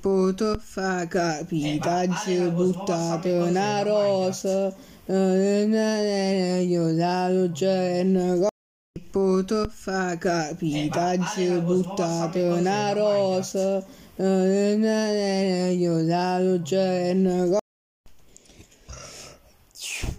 poto fa capita, capitaggi buttate una rosa. Eh, io la genero Poto fa capita, capitaggi buttate una rosa. Eh, io la genero